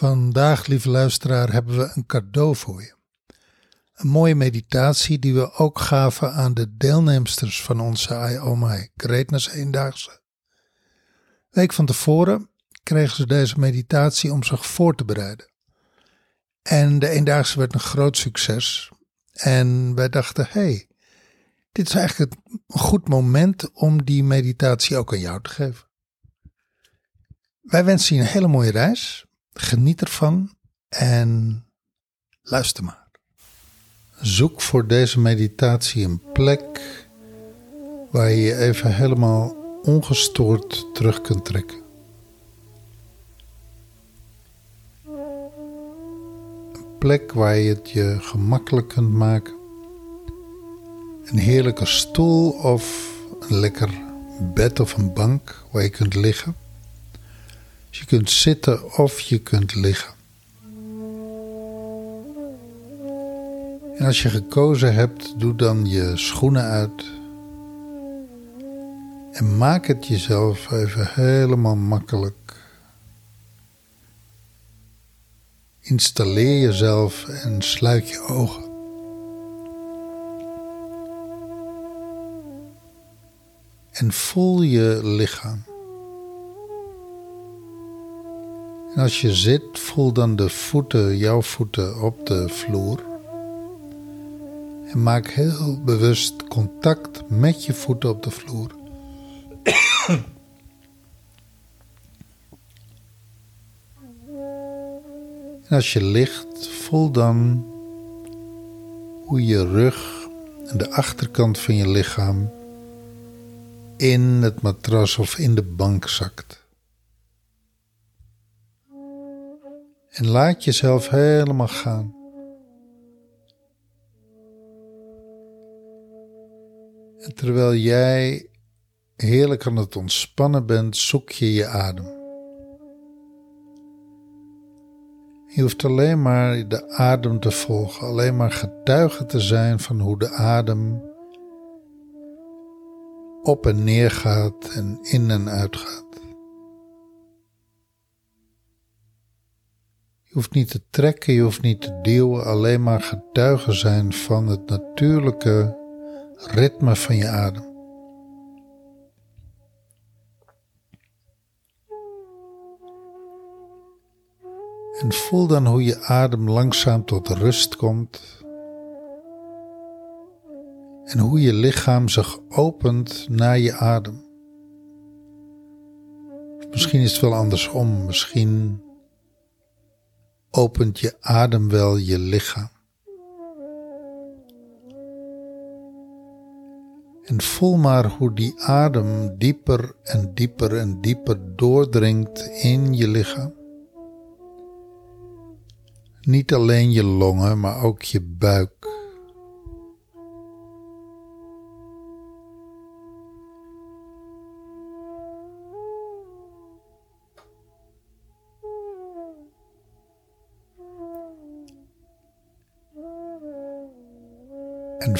Vandaag, lieve luisteraar, hebben we een cadeau voor je. Een mooie meditatie die we ook gaven aan de deelnemsters van onze I Oh Greatness Eendaagse. Week van tevoren kregen ze deze meditatie om zich voor te bereiden. En de Eendaagse werd een groot succes. En wij dachten, hé, hey, dit is eigenlijk een goed moment om die meditatie ook aan jou te geven. Wij wensen je een hele mooie reis. Geniet ervan en luister maar. Zoek voor deze meditatie een plek waar je je even helemaal ongestoord terug kunt trekken. Een plek waar je het je gemakkelijk kunt maken. Een heerlijke stoel of een lekker bed of een bank waar je kunt liggen. Je kunt zitten of je kunt liggen. En als je gekozen hebt, doe dan je schoenen uit. En maak het jezelf even helemaal makkelijk. Installeer jezelf en sluit je ogen. En voel je lichaam. En als je zit, voel dan de voeten, jouw voeten op de vloer. En maak heel bewust contact met je voeten op de vloer. en als je ligt, voel dan hoe je rug en de achterkant van je lichaam in het matras of in de bank zakt. En laat jezelf helemaal gaan. En terwijl jij heerlijk aan het ontspannen bent, zoek je je adem. Je hoeft alleen maar de adem te volgen, alleen maar getuige te zijn van hoe de adem op en neer gaat en in en uit gaat. Je hoeft niet te trekken, je hoeft niet te duwen, alleen maar getuige zijn van het natuurlijke ritme van je adem. En voel dan hoe je adem langzaam tot rust komt. En hoe je lichaam zich opent naar je adem. Misschien is het wel andersom. Misschien opent je adem wel je lichaam. En voel maar hoe die adem dieper en dieper en dieper doordringt in je lichaam. Niet alleen je longen, maar ook je buik.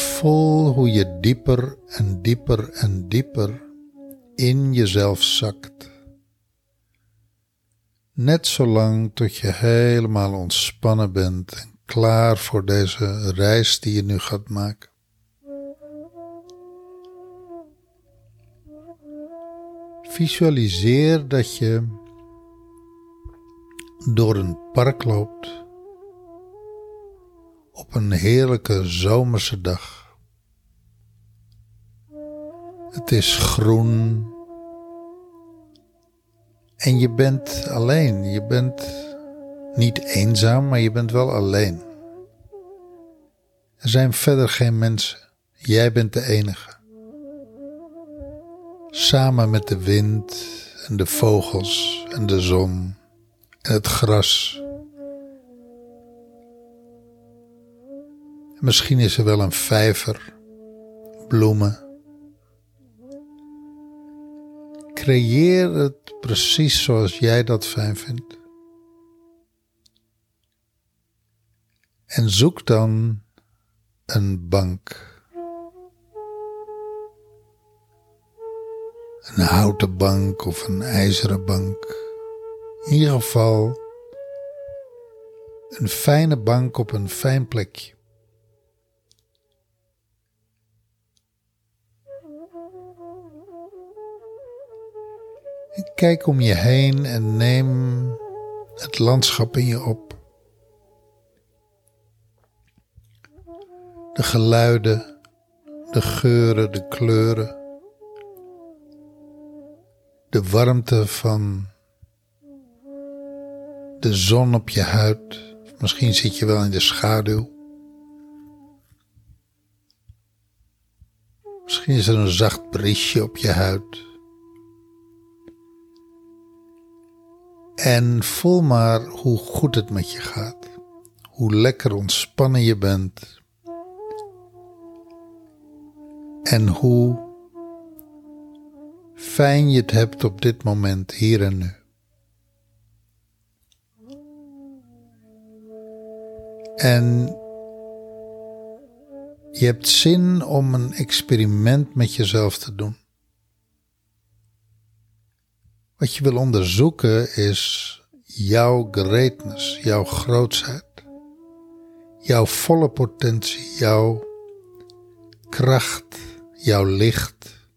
Voel hoe je dieper en dieper en dieper in jezelf zakt. Net zolang tot je helemaal ontspannen bent en klaar voor deze reis die je nu gaat maken. Visualiseer dat je door een park loopt op een heerlijke zomerse dag. Het is groen en je bent alleen. Je bent niet eenzaam, maar je bent wel alleen. Er zijn verder geen mensen. Jij bent de enige. Samen met de wind en de vogels en de zon en het gras Misschien is er wel een vijver, bloemen. Creëer het precies zoals jij dat fijn vindt. En zoek dan een bank. Een houten bank of een ijzeren bank. In ieder geval Een fijne bank op een fijn plekje. Kijk om je heen en neem het landschap in je op. De geluiden, de geuren, de kleuren. De warmte van de zon op je huid. Misschien zit je wel in de schaduw. Misschien is er een zacht briesje op je huid. En voel maar hoe goed het met je gaat. Hoe lekker ontspannen je bent. En hoe fijn je het hebt op dit moment, hier en nu. En je hebt zin om een experiment met jezelf te doen. Wat je wil onderzoeken is jouw greatness, jouw grootsheid, jouw volle potentie, jouw kracht, jouw licht.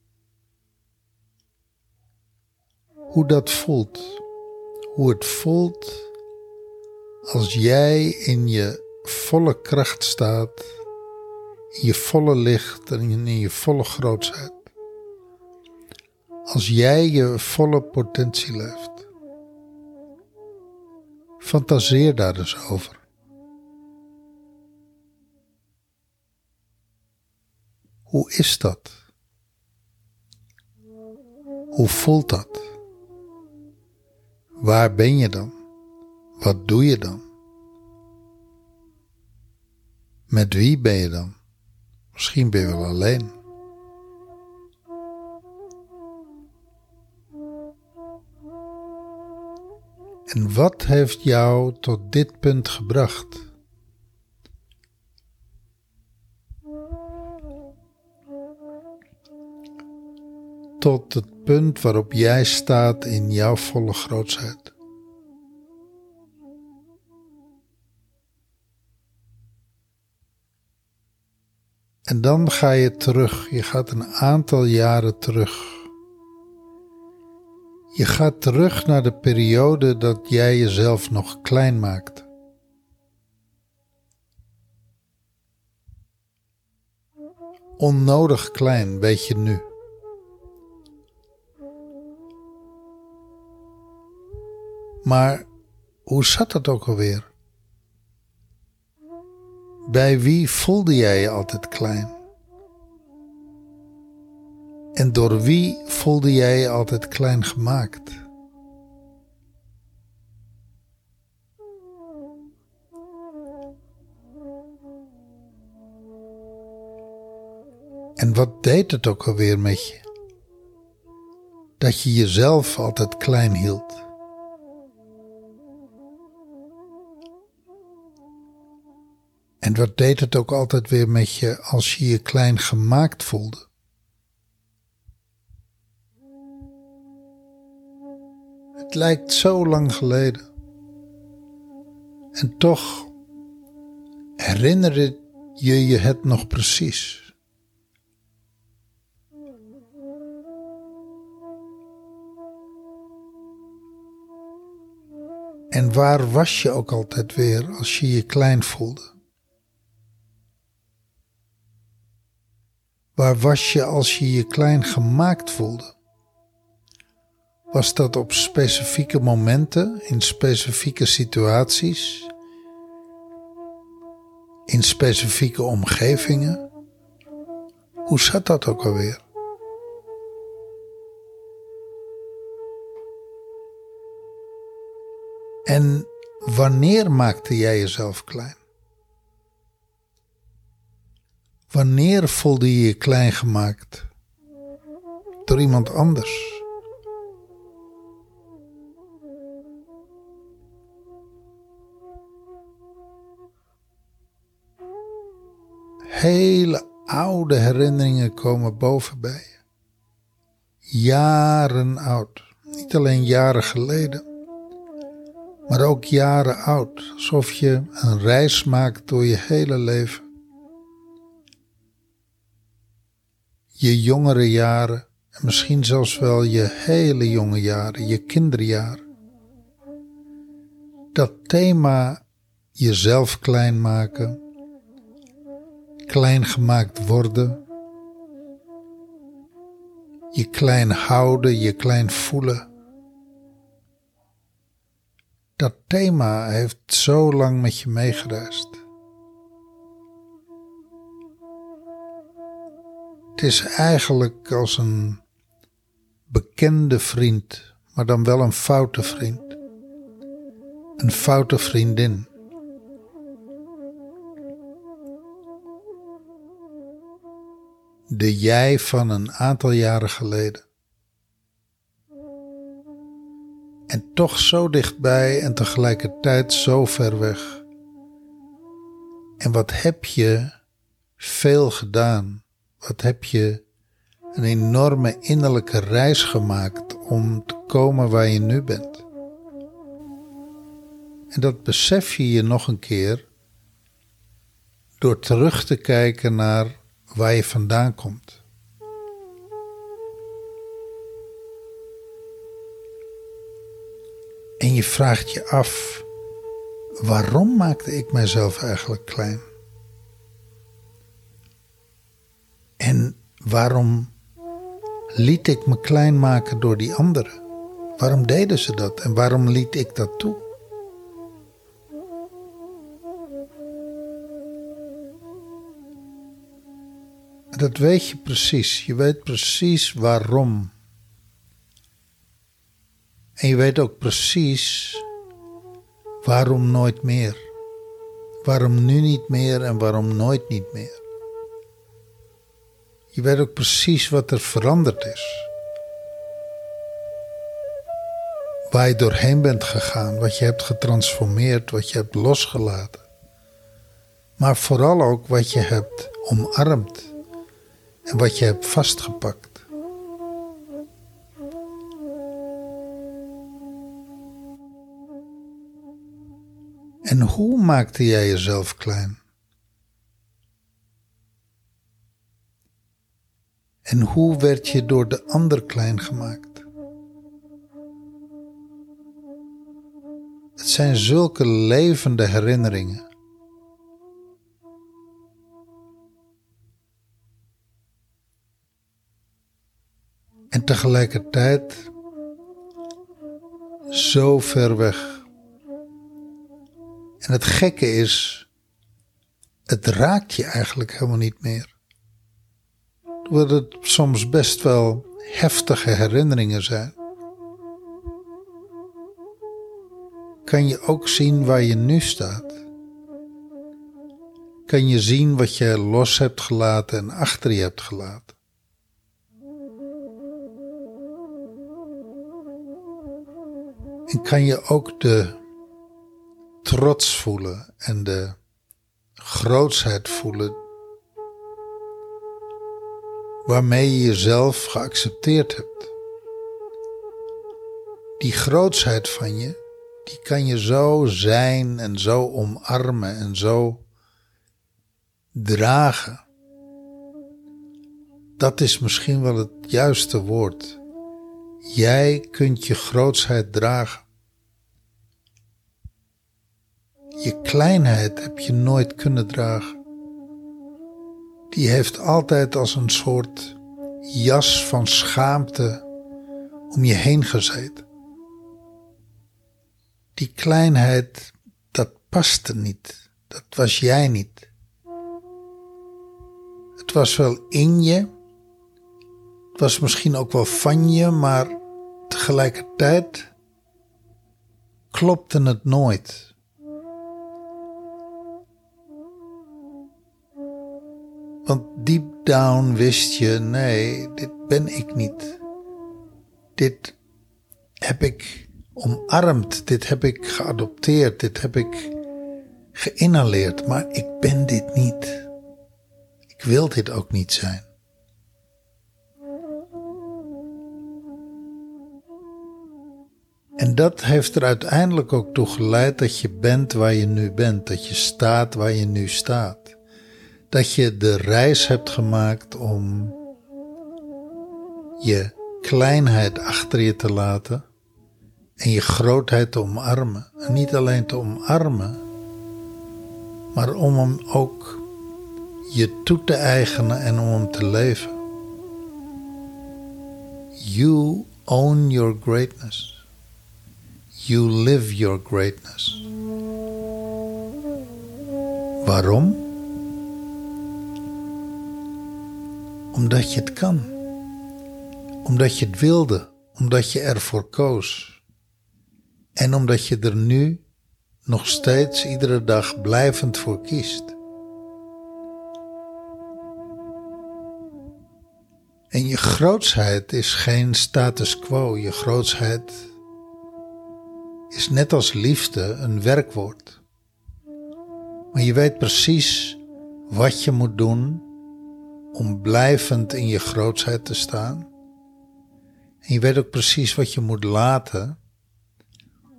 Hoe dat voelt, hoe het voelt als jij in je volle kracht staat, in je volle licht en in je volle grootsheid. Als jij je volle potentie leeft. Fantaseer daar dus over. Hoe is dat? Hoe voelt dat? Waar ben je dan? Wat doe je dan? Met wie ben je dan? Misschien ben je wel alleen. En wat heeft jou tot dit punt gebracht? Tot het punt waarop jij staat in jouw volle grootsheid. En dan ga je terug, je gaat een aantal jaren terug. Je gaat terug naar de periode dat jij jezelf nog klein maakt. Onnodig klein, weet je nu. Maar hoe zat het ook alweer? Bij wie voelde jij je altijd klein? En door wie voelde jij je altijd klein gemaakt? En wat deed het ook alweer met je? Dat je jezelf altijd klein hield. En wat deed het ook altijd weer met je als je je klein gemaakt voelde? Lijkt zo lang geleden. En toch herinner je je het nog precies. En waar was je ook altijd weer als je je klein voelde? Waar was je als je je klein gemaakt voelde? Was dat op specifieke momenten, in specifieke situaties, in specifieke omgevingen? Hoe zat dat ook alweer? En wanneer maakte jij jezelf klein? Wanneer voelde je je klein gemaakt door iemand anders? Hele oude herinneringen komen boven bij je. Jaren oud. Niet alleen jaren geleden, maar ook jaren oud, alsof je een reis maakt door je hele leven. Je jongere jaren en misschien zelfs wel je hele jonge jaren, je kinderjaren. Dat thema jezelf klein maken, klein gemaakt worden, je klein houden, je klein voelen. Dat thema heeft zo lang met je meegereisd. Het is eigenlijk als een bekende vriend, maar dan wel een foute vriend. Een foute vriendin. De jij van een aantal jaren geleden. En toch zo dichtbij en tegelijkertijd zo ver weg. En wat heb je veel gedaan? Wat heb je een enorme innerlijke reis gemaakt om te komen waar je nu bent? En dat besef je je nog een keer door terug te kijken naar waar je vandaan komt. En je vraagt je af, waarom maakte ik mijzelf eigenlijk klein? En waarom liet ik me klein maken door die anderen? Waarom deden ze dat en waarom liet ik dat toe? Dat weet je precies. Je weet precies waarom. En je weet ook precies waarom nooit meer. Waarom nu niet meer en waarom nooit niet meer. Je weet ook precies wat er veranderd is. Waar je doorheen bent gegaan, wat je hebt getransformeerd, wat je hebt losgelaten. Maar vooral ook wat je hebt omarmd en wat je hebt vastgepakt. En hoe maakte jij jezelf klein? En hoe werd je door de ander klein gemaakt? Het zijn zulke levende herinneringen. Tegelijkertijd zo ver weg. En het gekke is, het raakt je eigenlijk helemaal niet meer. Doordat het soms best wel heftige herinneringen zijn. Kan je ook zien waar je nu staat. Kan je zien wat je los hebt gelaten en achter je hebt gelaten. En kan je ook de trots voelen en de grootsheid voelen waarmee je jezelf geaccepteerd hebt. Die grootsheid van je, die kan je zo zijn en zo omarmen en zo dragen. Dat is misschien wel het juiste woord. Jij kunt je grootsheid dragen. Je kleinheid heb je nooit kunnen dragen. Die heeft altijd als een soort jas van schaamte om je heen gezeten. Die kleinheid, dat paste niet. Dat was jij niet. Het was wel in je. Het was misschien ook wel van je, maar tegelijkertijd klopte het nooit. Want deep down wist je, nee, dit ben ik niet. Dit heb ik omarmd, dit heb ik geadopteerd, dit heb ik geïnhaleerd, maar ik ben dit niet. Ik wil dit ook niet zijn. En dat heeft er uiteindelijk ook toe geleid dat je bent waar je nu bent, dat je staat waar je nu staat. Dat je de reis hebt gemaakt om je kleinheid achter je te laten en je grootheid te omarmen. En niet alleen te omarmen, maar om hem ook je toe te eigenen en om hem te leven. You own your greatness. You live your greatness. Waarom? Omdat je het kan. Omdat je het wilde. Omdat je ervoor koos. En omdat je er nu nog steeds iedere dag blijvend voor kiest. En je grootsheid is geen status quo. Je grootsheid is net als liefde een werkwoord. Maar je weet precies wat je moet doen om blijvend in je grootsheid te staan. En je weet ook precies wat je moet laten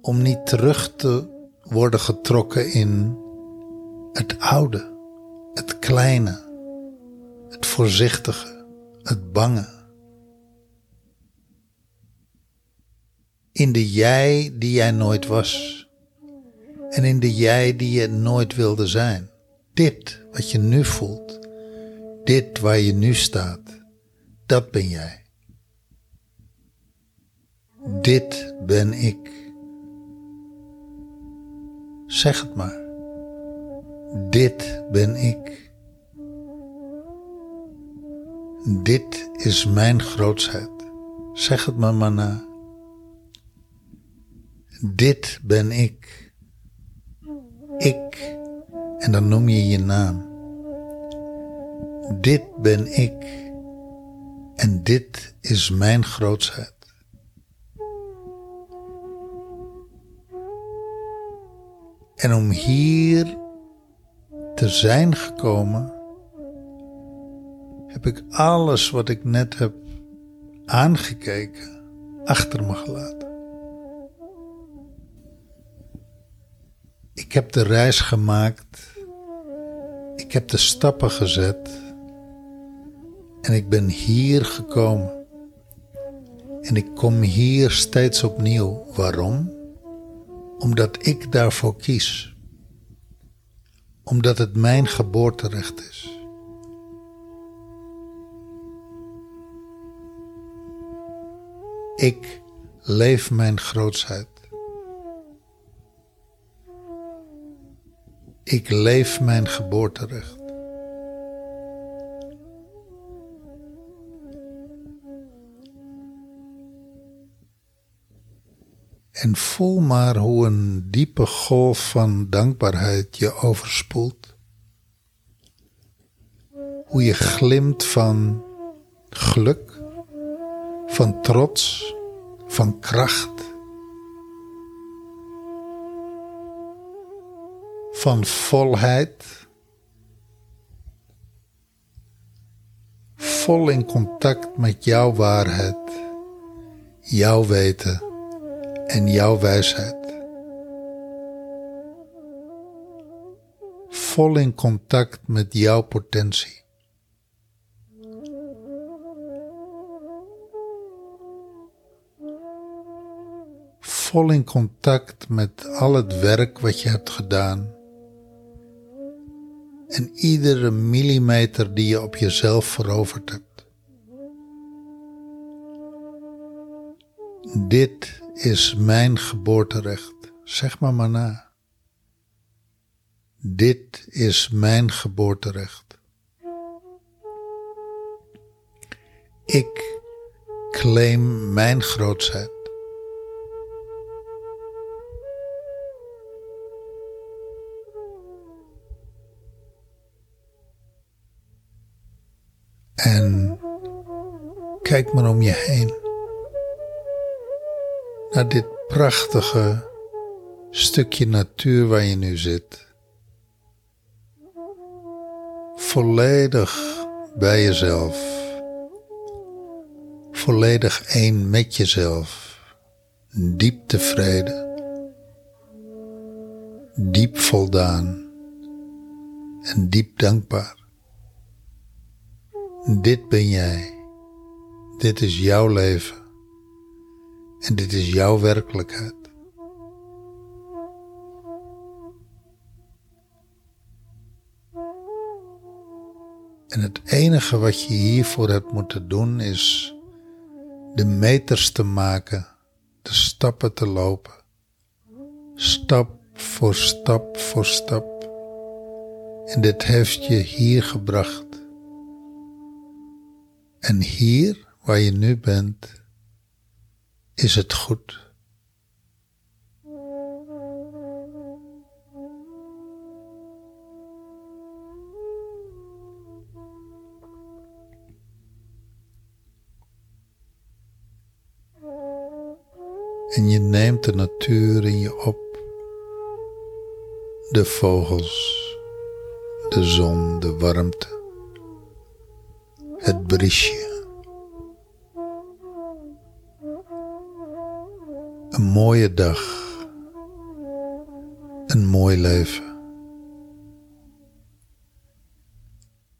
om niet terug te worden getrokken in het oude, het kleine, het voorzichtige, het bange. In de jij die jij nooit was. En in de jij die je nooit wilde zijn. Dit wat je nu voelt. Dit waar je nu staat. Dat ben jij. Dit ben ik. Zeg het maar. Dit ben ik. Dit is mijn grootsheid. Zeg het maar maar na. Dit ben ik. Ik. En dan noem je je naam. Dit ben ik. En dit is mijn grootsheid. En om hier te zijn gekomen, heb ik alles wat ik net heb aangekeken achter me gelaten. Ik heb de reis gemaakt, ik heb de stappen gezet en ik ben hier gekomen. En ik kom hier steeds opnieuw. Waarom? Omdat ik daarvoor kies. Omdat het mijn geboorterecht is. Ik leef mijn grootsheid. Ik leef mijn geboorterecht. En voel maar hoe een diepe golf van dankbaarheid je overspoelt. Hoe je glimt van geluk, van trots, van kracht. Van volheid. Vol in contact met jouw waarheid, jouw weten en jouw wijsheid. Vol in contact met jouw potentie. Vol in contact met al het werk wat je hebt gedaan. En iedere millimeter die je op jezelf veroverd hebt. Dit is mijn geboorterecht. Zeg maar maar na. Dit is mijn geboorterecht. Ik claim mijn grootsheid. En kijk maar om je heen naar dit prachtige stukje natuur waar je nu zit. Volledig bij jezelf. Volledig één met jezelf. diep tevreden, diep voldaan en diep dankbaar. Dit ben jij, dit is jouw leven en dit is jouw werkelijkheid. En het enige wat je hiervoor hebt moeten doen is de meters te maken, de stappen te lopen. Stap voor stap voor stap. En dit heeft je hier gebracht. En hier, waar je nu bent, is het goed. En je neemt de natuur in je op. De vogels, de zon, de warmte, het briesje. Een mooie dag, een mooi leven.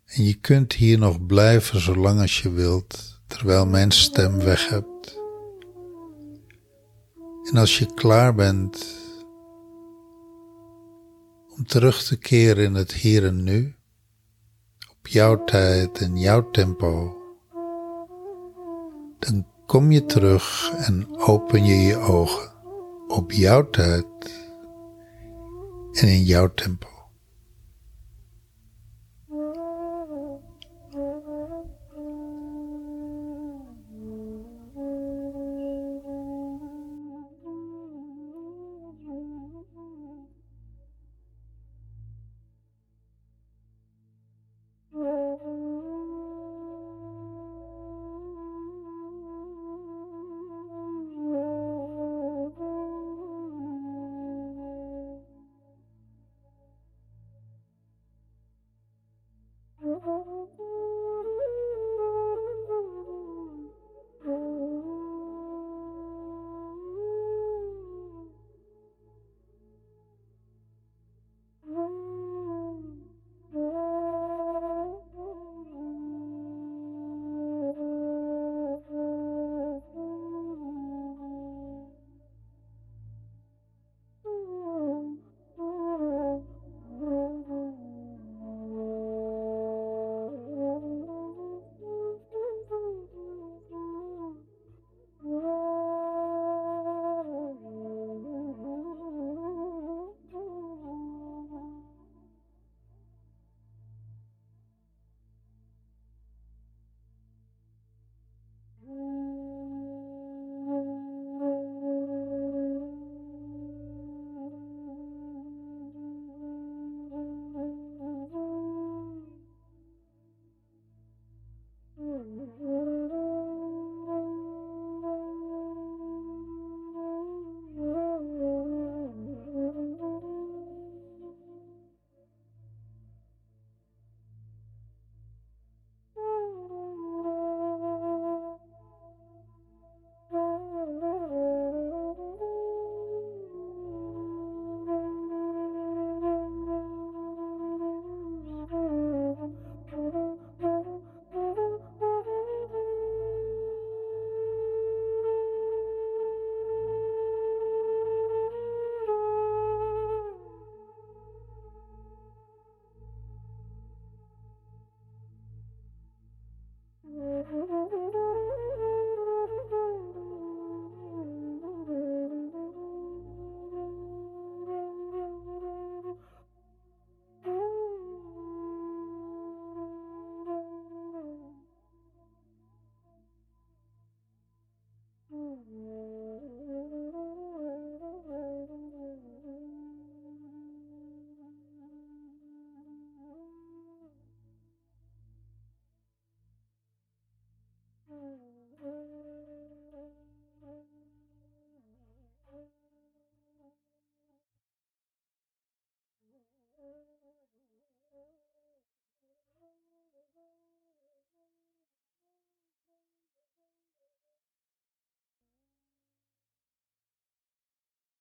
En je kunt hier nog blijven zolang als je wilt, terwijl mijn stem weg hebt. En als je klaar bent om terug te keren in het hier en nu, op jouw tijd en jouw tempo, dan kom je terug en open je je ogen op jouw tijd en in jouw tempo.